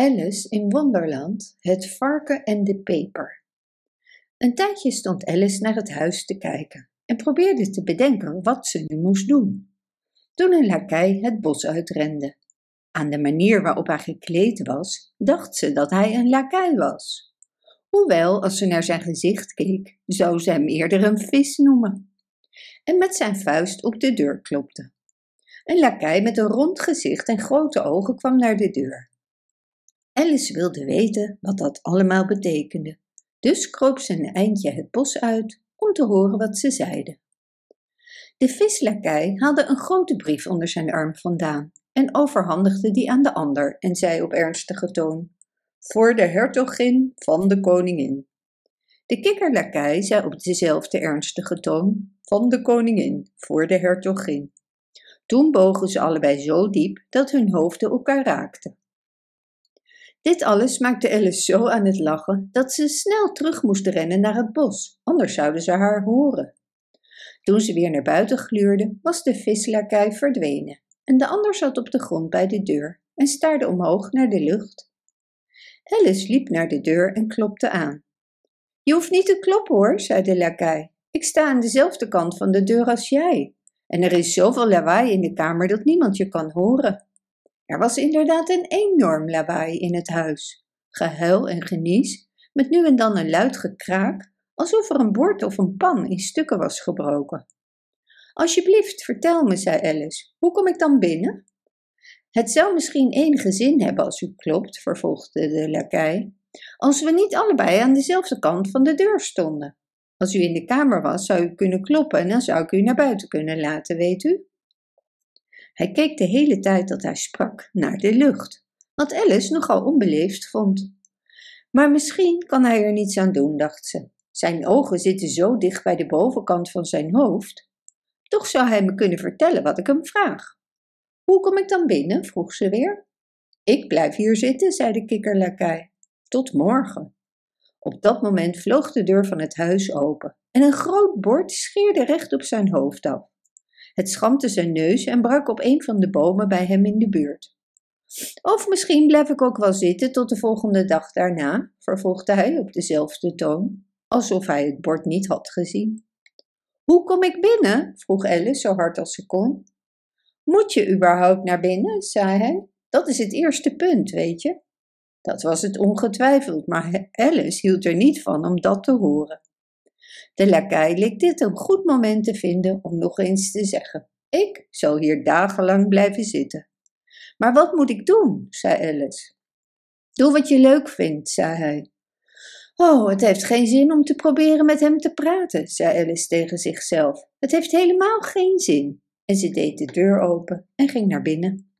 Alice in Wonderland, het varken en de peper. Een tijdje stond Alice naar het huis te kijken en probeerde te bedenken wat ze nu moest doen. Toen een lakij het bos uitrende. Aan de manier waarop hij gekleed was, dacht ze dat hij een lakij was. Hoewel, als ze naar zijn gezicht keek, zou ze hem eerder een vis noemen. En met zijn vuist op de deur klopte. Een lakij met een rond gezicht en grote ogen kwam naar de deur. Alice wilde weten wat dat allemaal betekende, dus kroop ze een eindje het bos uit om te horen wat ze zeiden. De vislakij haalde een grote brief onder zijn arm vandaan en overhandigde die aan de ander en zei op ernstige toon: Voor de hertogin van de koningin. De kikkerlakij zei op dezelfde ernstige toon: Van de koningin voor de hertogin. Toen bogen ze allebei zo diep dat hun hoofden elkaar raakten. Dit alles maakte Alice zo aan het lachen dat ze snel terug moest rennen naar het bos, anders zouden ze haar horen. Toen ze weer naar buiten gluurde, was de vislakij verdwenen en de ander zat op de grond bij de deur en staarde omhoog naar de lucht. Alice liep naar de deur en klopte aan. Je hoeft niet te kloppen hoor, zei de lakij. Ik sta aan dezelfde kant van de deur als jij. En er is zoveel lawaai in de kamer dat niemand je kan horen. Er was inderdaad een enorm lawaai in het huis. Gehuil en genies, met nu en dan een luid gekraak, alsof er een bord of een pan in stukken was gebroken. Alsjeblieft, vertel me, zei Alice, hoe kom ik dan binnen? Het zou misschien enige zin hebben als u klopt, vervolgde de lakij, als we niet allebei aan dezelfde kant van de deur stonden. Als u in de kamer was, zou u kunnen kloppen en dan zou ik u naar buiten kunnen laten, weet u? Hij keek de hele tijd dat hij sprak naar de lucht, wat Alice nogal onbeleefd vond. Maar misschien kan hij er niets aan doen, dacht ze. Zijn ogen zitten zo dicht bij de bovenkant van zijn hoofd. Toch zou hij me kunnen vertellen wat ik hem vraag. Hoe kom ik dan binnen? vroeg ze weer. Ik blijf hier zitten, zei de kikkerlakij. Tot morgen. Op dat moment vloog de deur van het huis open en een groot bord scheerde recht op zijn hoofd af. Het schampte zijn neus en brak op een van de bomen bij hem in de buurt. Of misschien blijf ik ook wel zitten tot de volgende dag daarna, vervolgde hij op dezelfde toon, alsof hij het bord niet had gezien. Hoe kom ik binnen? vroeg Alice zo hard als ze kon. Moet je überhaupt naar binnen? zei hij. Dat is het eerste punt, weet je. Dat was het ongetwijfeld, maar Alice hield er niet van om dat te horen. De lakij leek dit een goed moment te vinden om nog eens te zeggen: Ik zal hier dagenlang blijven zitten. Maar wat moet ik doen? zei Alice. Doe wat je leuk vindt, zei hij. Oh, het heeft geen zin om te proberen met hem te praten, zei Alice tegen zichzelf. Het heeft helemaal geen zin. En ze deed de deur open en ging naar binnen.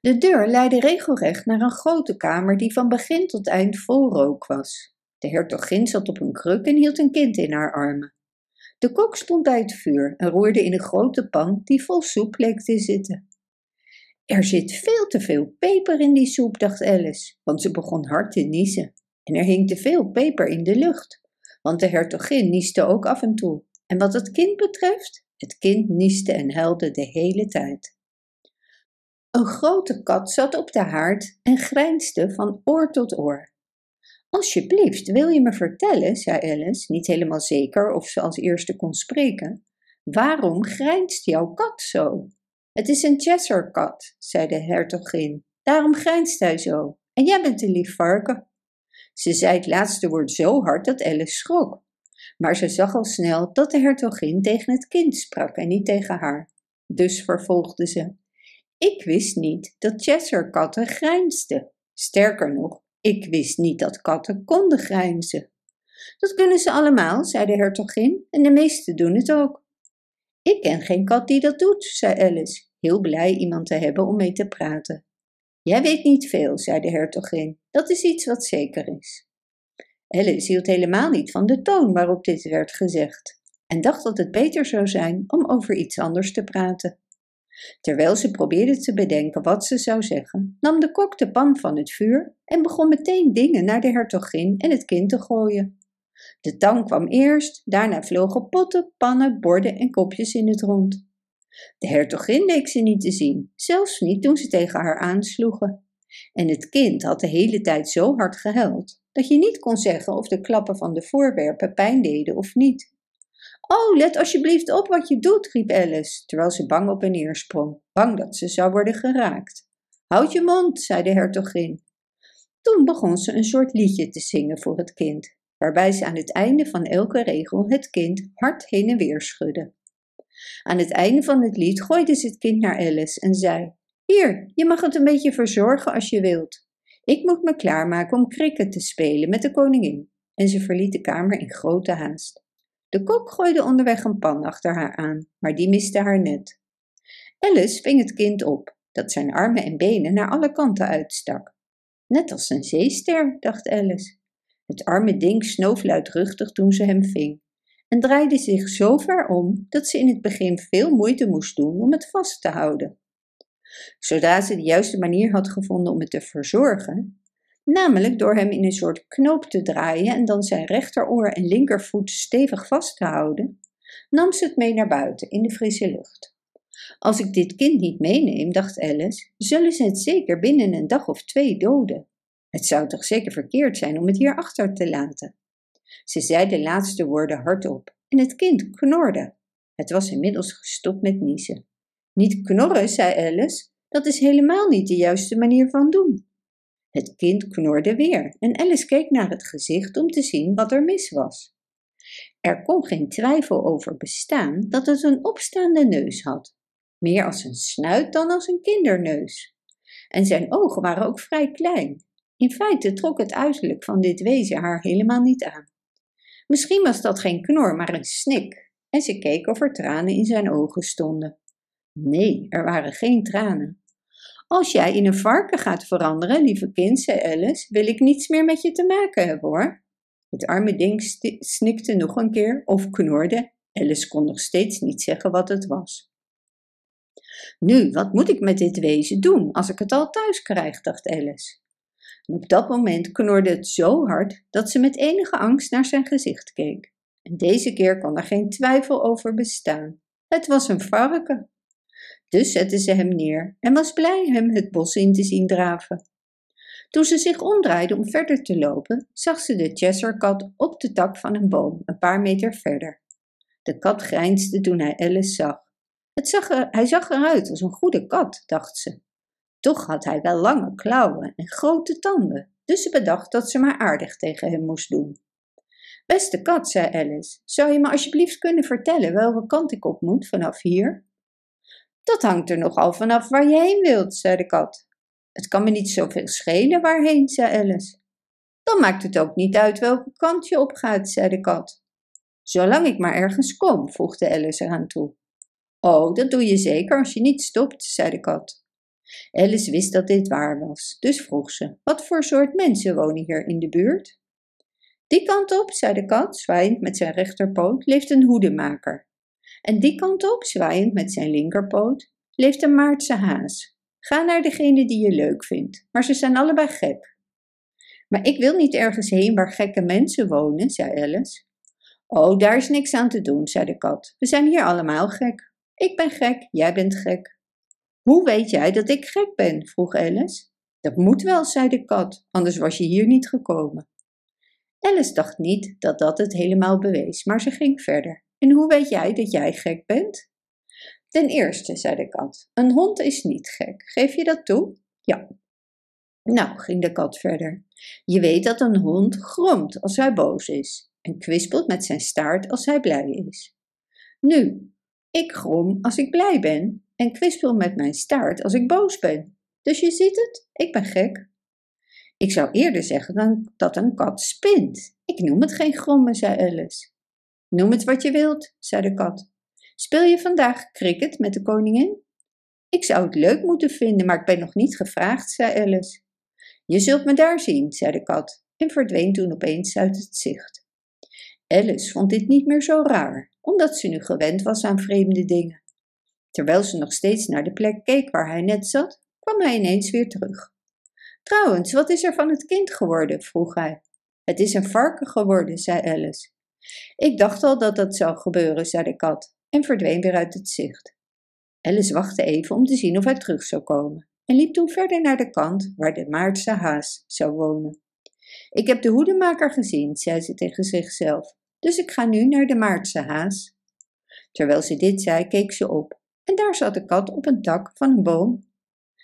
De deur leidde regelrecht naar een grote kamer die van begin tot eind vol rook was. De hertogin zat op een kruk en hield een kind in haar armen. De kok stond bij het vuur en roerde in een grote pan die vol soep leek te zitten. Er zit veel te veel peper in die soep, dacht Alice, want ze begon hard te niezen. En er hing te veel peper in de lucht, want de hertogin nieste ook af en toe. En wat het kind betreft, het kind nieste en huilde de hele tijd. Een grote kat zat op de haard en grijnsde van oor tot oor. Alsjeblieft, wil je me vertellen, zei Alice, niet helemaal zeker of ze als eerste kon spreken, waarom grijnst jouw kat zo? Het is een Cheshire-kat, zei de hertogin. Daarom grijnst hij zo. En jij bent een lief varken. Ze zei het laatste woord zo hard dat Alice schrok. Maar ze zag al snel dat de hertogin tegen het kind sprak en niet tegen haar. Dus vervolgde ze: Ik wist niet dat Cheshire-katten grijnsden. Sterker nog, ik wist niet dat katten konden grijnzen. Dat kunnen ze allemaal, zei de hertogin, en de meesten doen het ook. Ik ken geen kat die dat doet, zei Alice, heel blij iemand te hebben om mee te praten. Jij weet niet veel, zei de hertogin, dat is iets wat zeker is. Alice hield helemaal niet van de toon waarop dit werd gezegd en dacht dat het beter zou zijn om over iets anders te praten. Terwijl ze probeerde te bedenken wat ze zou zeggen, nam de kok de pan van het vuur en begon meteen dingen naar de hertogin en het kind te gooien. De tang kwam eerst, daarna vlogen potten, pannen, borden en kopjes in het rond. De hertogin leek ze niet te zien, zelfs niet toen ze tegen haar aansloegen. En het kind had de hele tijd zo hard gehuild dat je niet kon zeggen of de klappen van de voorwerpen pijn deden of niet. Oh, let alsjeblieft op wat je doet, riep Alice, terwijl ze bang op en neer sprong, bang dat ze zou worden geraakt. Houd je mond, zei de hertogin. Toen begon ze een soort liedje te zingen voor het kind, waarbij ze aan het einde van elke regel het kind hard heen en weer schudde. Aan het einde van het lied gooide ze het kind naar Alice en zei: Hier, je mag het een beetje verzorgen als je wilt. Ik moet me klaarmaken om cricket te spelen met de koningin. En ze verliet de kamer in grote haast. De kok gooide onderweg een pan achter haar aan, maar die miste haar net. Alice ving het kind op, dat zijn armen en benen naar alle kanten uitstak. Net als een zeester, dacht Alice. Het arme ding snoof luidruchtig toen ze hem ving en draaide zich zo ver om dat ze in het begin veel moeite moest doen om het vast te houden. Zodra ze de juiste manier had gevonden om het te verzorgen, namelijk door hem in een soort knoop te draaien en dan zijn rechteroor en linkervoet stevig vast te houden, nam ze het mee naar buiten in de frisse lucht. Als ik dit kind niet meeneem, dacht Alice, zullen ze het zeker binnen een dag of twee doden. Het zou toch zeker verkeerd zijn om het hier achter te laten. Ze zei de laatste woorden hardop en het kind knorde. Het was inmiddels gestopt met niezen. Niet knorren, zei Alice, dat is helemaal niet de juiste manier van doen. Het kind knorde weer en Alice keek naar het gezicht om te zien wat er mis was. Er kon geen twijfel over bestaan dat het een opstaande neus had, meer als een snuit dan als een kinderneus. En zijn ogen waren ook vrij klein. In feite trok het uiterlijk van dit wezen haar helemaal niet aan. Misschien was dat geen knor, maar een snik, en ze keek of er tranen in zijn ogen stonden. Nee, er waren geen tranen. Als jij in een varken gaat veranderen, lieve kind, zei Alice, wil ik niets meer met je te maken hebben hoor. Het arme ding snikte nog een keer of knorde. Alice kon nog steeds niet zeggen wat het was. Nu, wat moet ik met dit wezen doen als ik het al thuis krijg, dacht Alice. Op dat moment knorde het zo hard dat ze met enige angst naar zijn gezicht keek. En deze keer kon er geen twijfel over bestaan. Het was een varken. Dus zette ze hem neer en was blij hem het bos in te zien draven. Toen ze zich omdraaide om verder te lopen, zag ze de Cheshire-kat op de tak van een boom, een paar meter verder. De kat grijnsde toen hij Alice zag. Het zag er, hij zag eruit als een goede kat, dacht ze. Toch had hij wel lange klauwen en grote tanden, dus ze bedacht dat ze maar aardig tegen hem moest doen. Beste kat, zei Alice, zou je me alsjeblieft kunnen vertellen welke kant ik op moet vanaf hier? Dat hangt er nogal vanaf waar je heen wilt, zei de kat. Het kan me niet zoveel schelen waarheen, zei Alice. Dan maakt het ook niet uit welke kant je op gaat, zei de kat. Zolang ik maar ergens kom, voegde Alice eraan toe. Oh, dat doe je zeker als je niet stopt, zei de kat. Alice wist dat dit waar was, dus vroeg ze: Wat voor soort mensen wonen hier in de buurt? Die kant op, zei de kat, zwaaiend met zijn rechterpoot, leeft een hoedemaker. En die kant op, zwaaiend met zijn linkerpoot, leeft een Maartse haas. Ga naar degene die je leuk vindt, maar ze zijn allebei gek. Maar ik wil niet ergens heen waar gekke mensen wonen, zei Alice. Oh, daar is niks aan te doen, zei de kat. We zijn hier allemaal gek. Ik ben gek, jij bent gek. Hoe weet jij dat ik gek ben? vroeg Alice. Dat moet wel, zei de kat, anders was je hier niet gekomen. Alice dacht niet dat dat het helemaal bewees, maar ze ging verder. En hoe weet jij dat jij gek bent? Ten eerste, zei de kat, een hond is niet gek. Geef je dat toe? Ja. Nou, ging de kat verder. Je weet dat een hond gromt als hij boos is en kwispelt met zijn staart als hij blij is. Nu, ik grom als ik blij ben en kwispel met mijn staart als ik boos ben. Dus je ziet het, ik ben gek. Ik zou eerder zeggen dan dat een kat spint. Ik noem het geen grommen, zei Alice. Noem het wat je wilt, zei de kat. Speel je vandaag cricket met de koningin? Ik zou het leuk moeten vinden, maar ik ben nog niet gevraagd, zei Alice. Je zult me daar zien, zei de kat en verdween toen opeens uit het zicht. Alice vond dit niet meer zo raar, omdat ze nu gewend was aan vreemde dingen. Terwijl ze nog steeds naar de plek keek waar hij net zat, kwam hij ineens weer terug. Trouwens, wat is er van het kind geworden? vroeg hij. Het is een varken geworden, zei Alice. Ik dacht al dat dat zou gebeuren, zei de kat en verdween weer uit het zicht. Alice wachtte even om te zien of hij terug zou komen. en liep toen verder naar de kant waar de Maartse haas zou wonen. Ik heb de hoedemaker gezien, zei ze tegen zichzelf, dus ik ga nu naar de Maartse haas. Terwijl ze dit zei, keek ze op en daar zat de kat op een tak van een boom.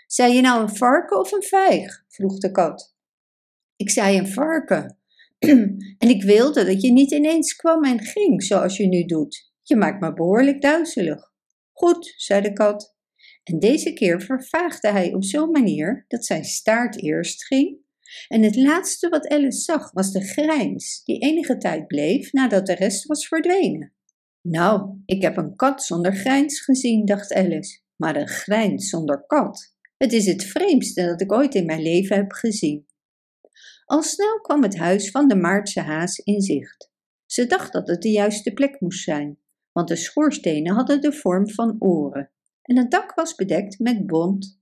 Zei je nou een varken of een vijg? vroeg de kat. Ik zei een varken. En ik wilde dat je niet ineens kwam en ging zoals je nu doet. Je maakt me behoorlijk duizelig. Goed, zei de kat. En deze keer vervaagde hij op zo'n manier dat zijn staart eerst ging. En het laatste wat Alice zag was de grijns, die enige tijd bleef nadat de rest was verdwenen. Nou, ik heb een kat zonder grijns gezien, dacht Alice, maar een grijns zonder kat. Het is het vreemdste dat ik ooit in mijn leven heb gezien. Al snel kwam het huis van de Maartse haas in zicht. Ze dacht dat het de juiste plek moest zijn, want de schoorstenen hadden de vorm van oren en het dak was bedekt met bont.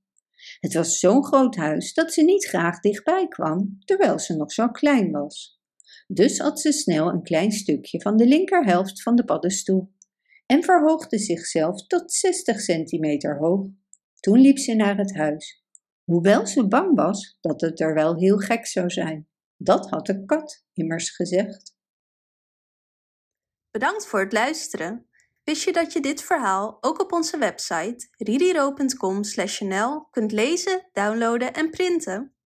Het was zo'n groot huis dat ze niet graag dichtbij kwam, terwijl ze nog zo klein was. Dus at ze snel een klein stukje van de linkerhelft van de paddenstoel en verhoogde zichzelf tot 60 centimeter hoog. Toen liep ze naar het huis, hoewel ze bang was dat het er wel heel gek zou zijn. Dat had de kat immers gezegd. Bedankt voor het luisteren. Wist je dat je dit verhaal ook op onze website ririro.com/nl kunt lezen, downloaden en printen?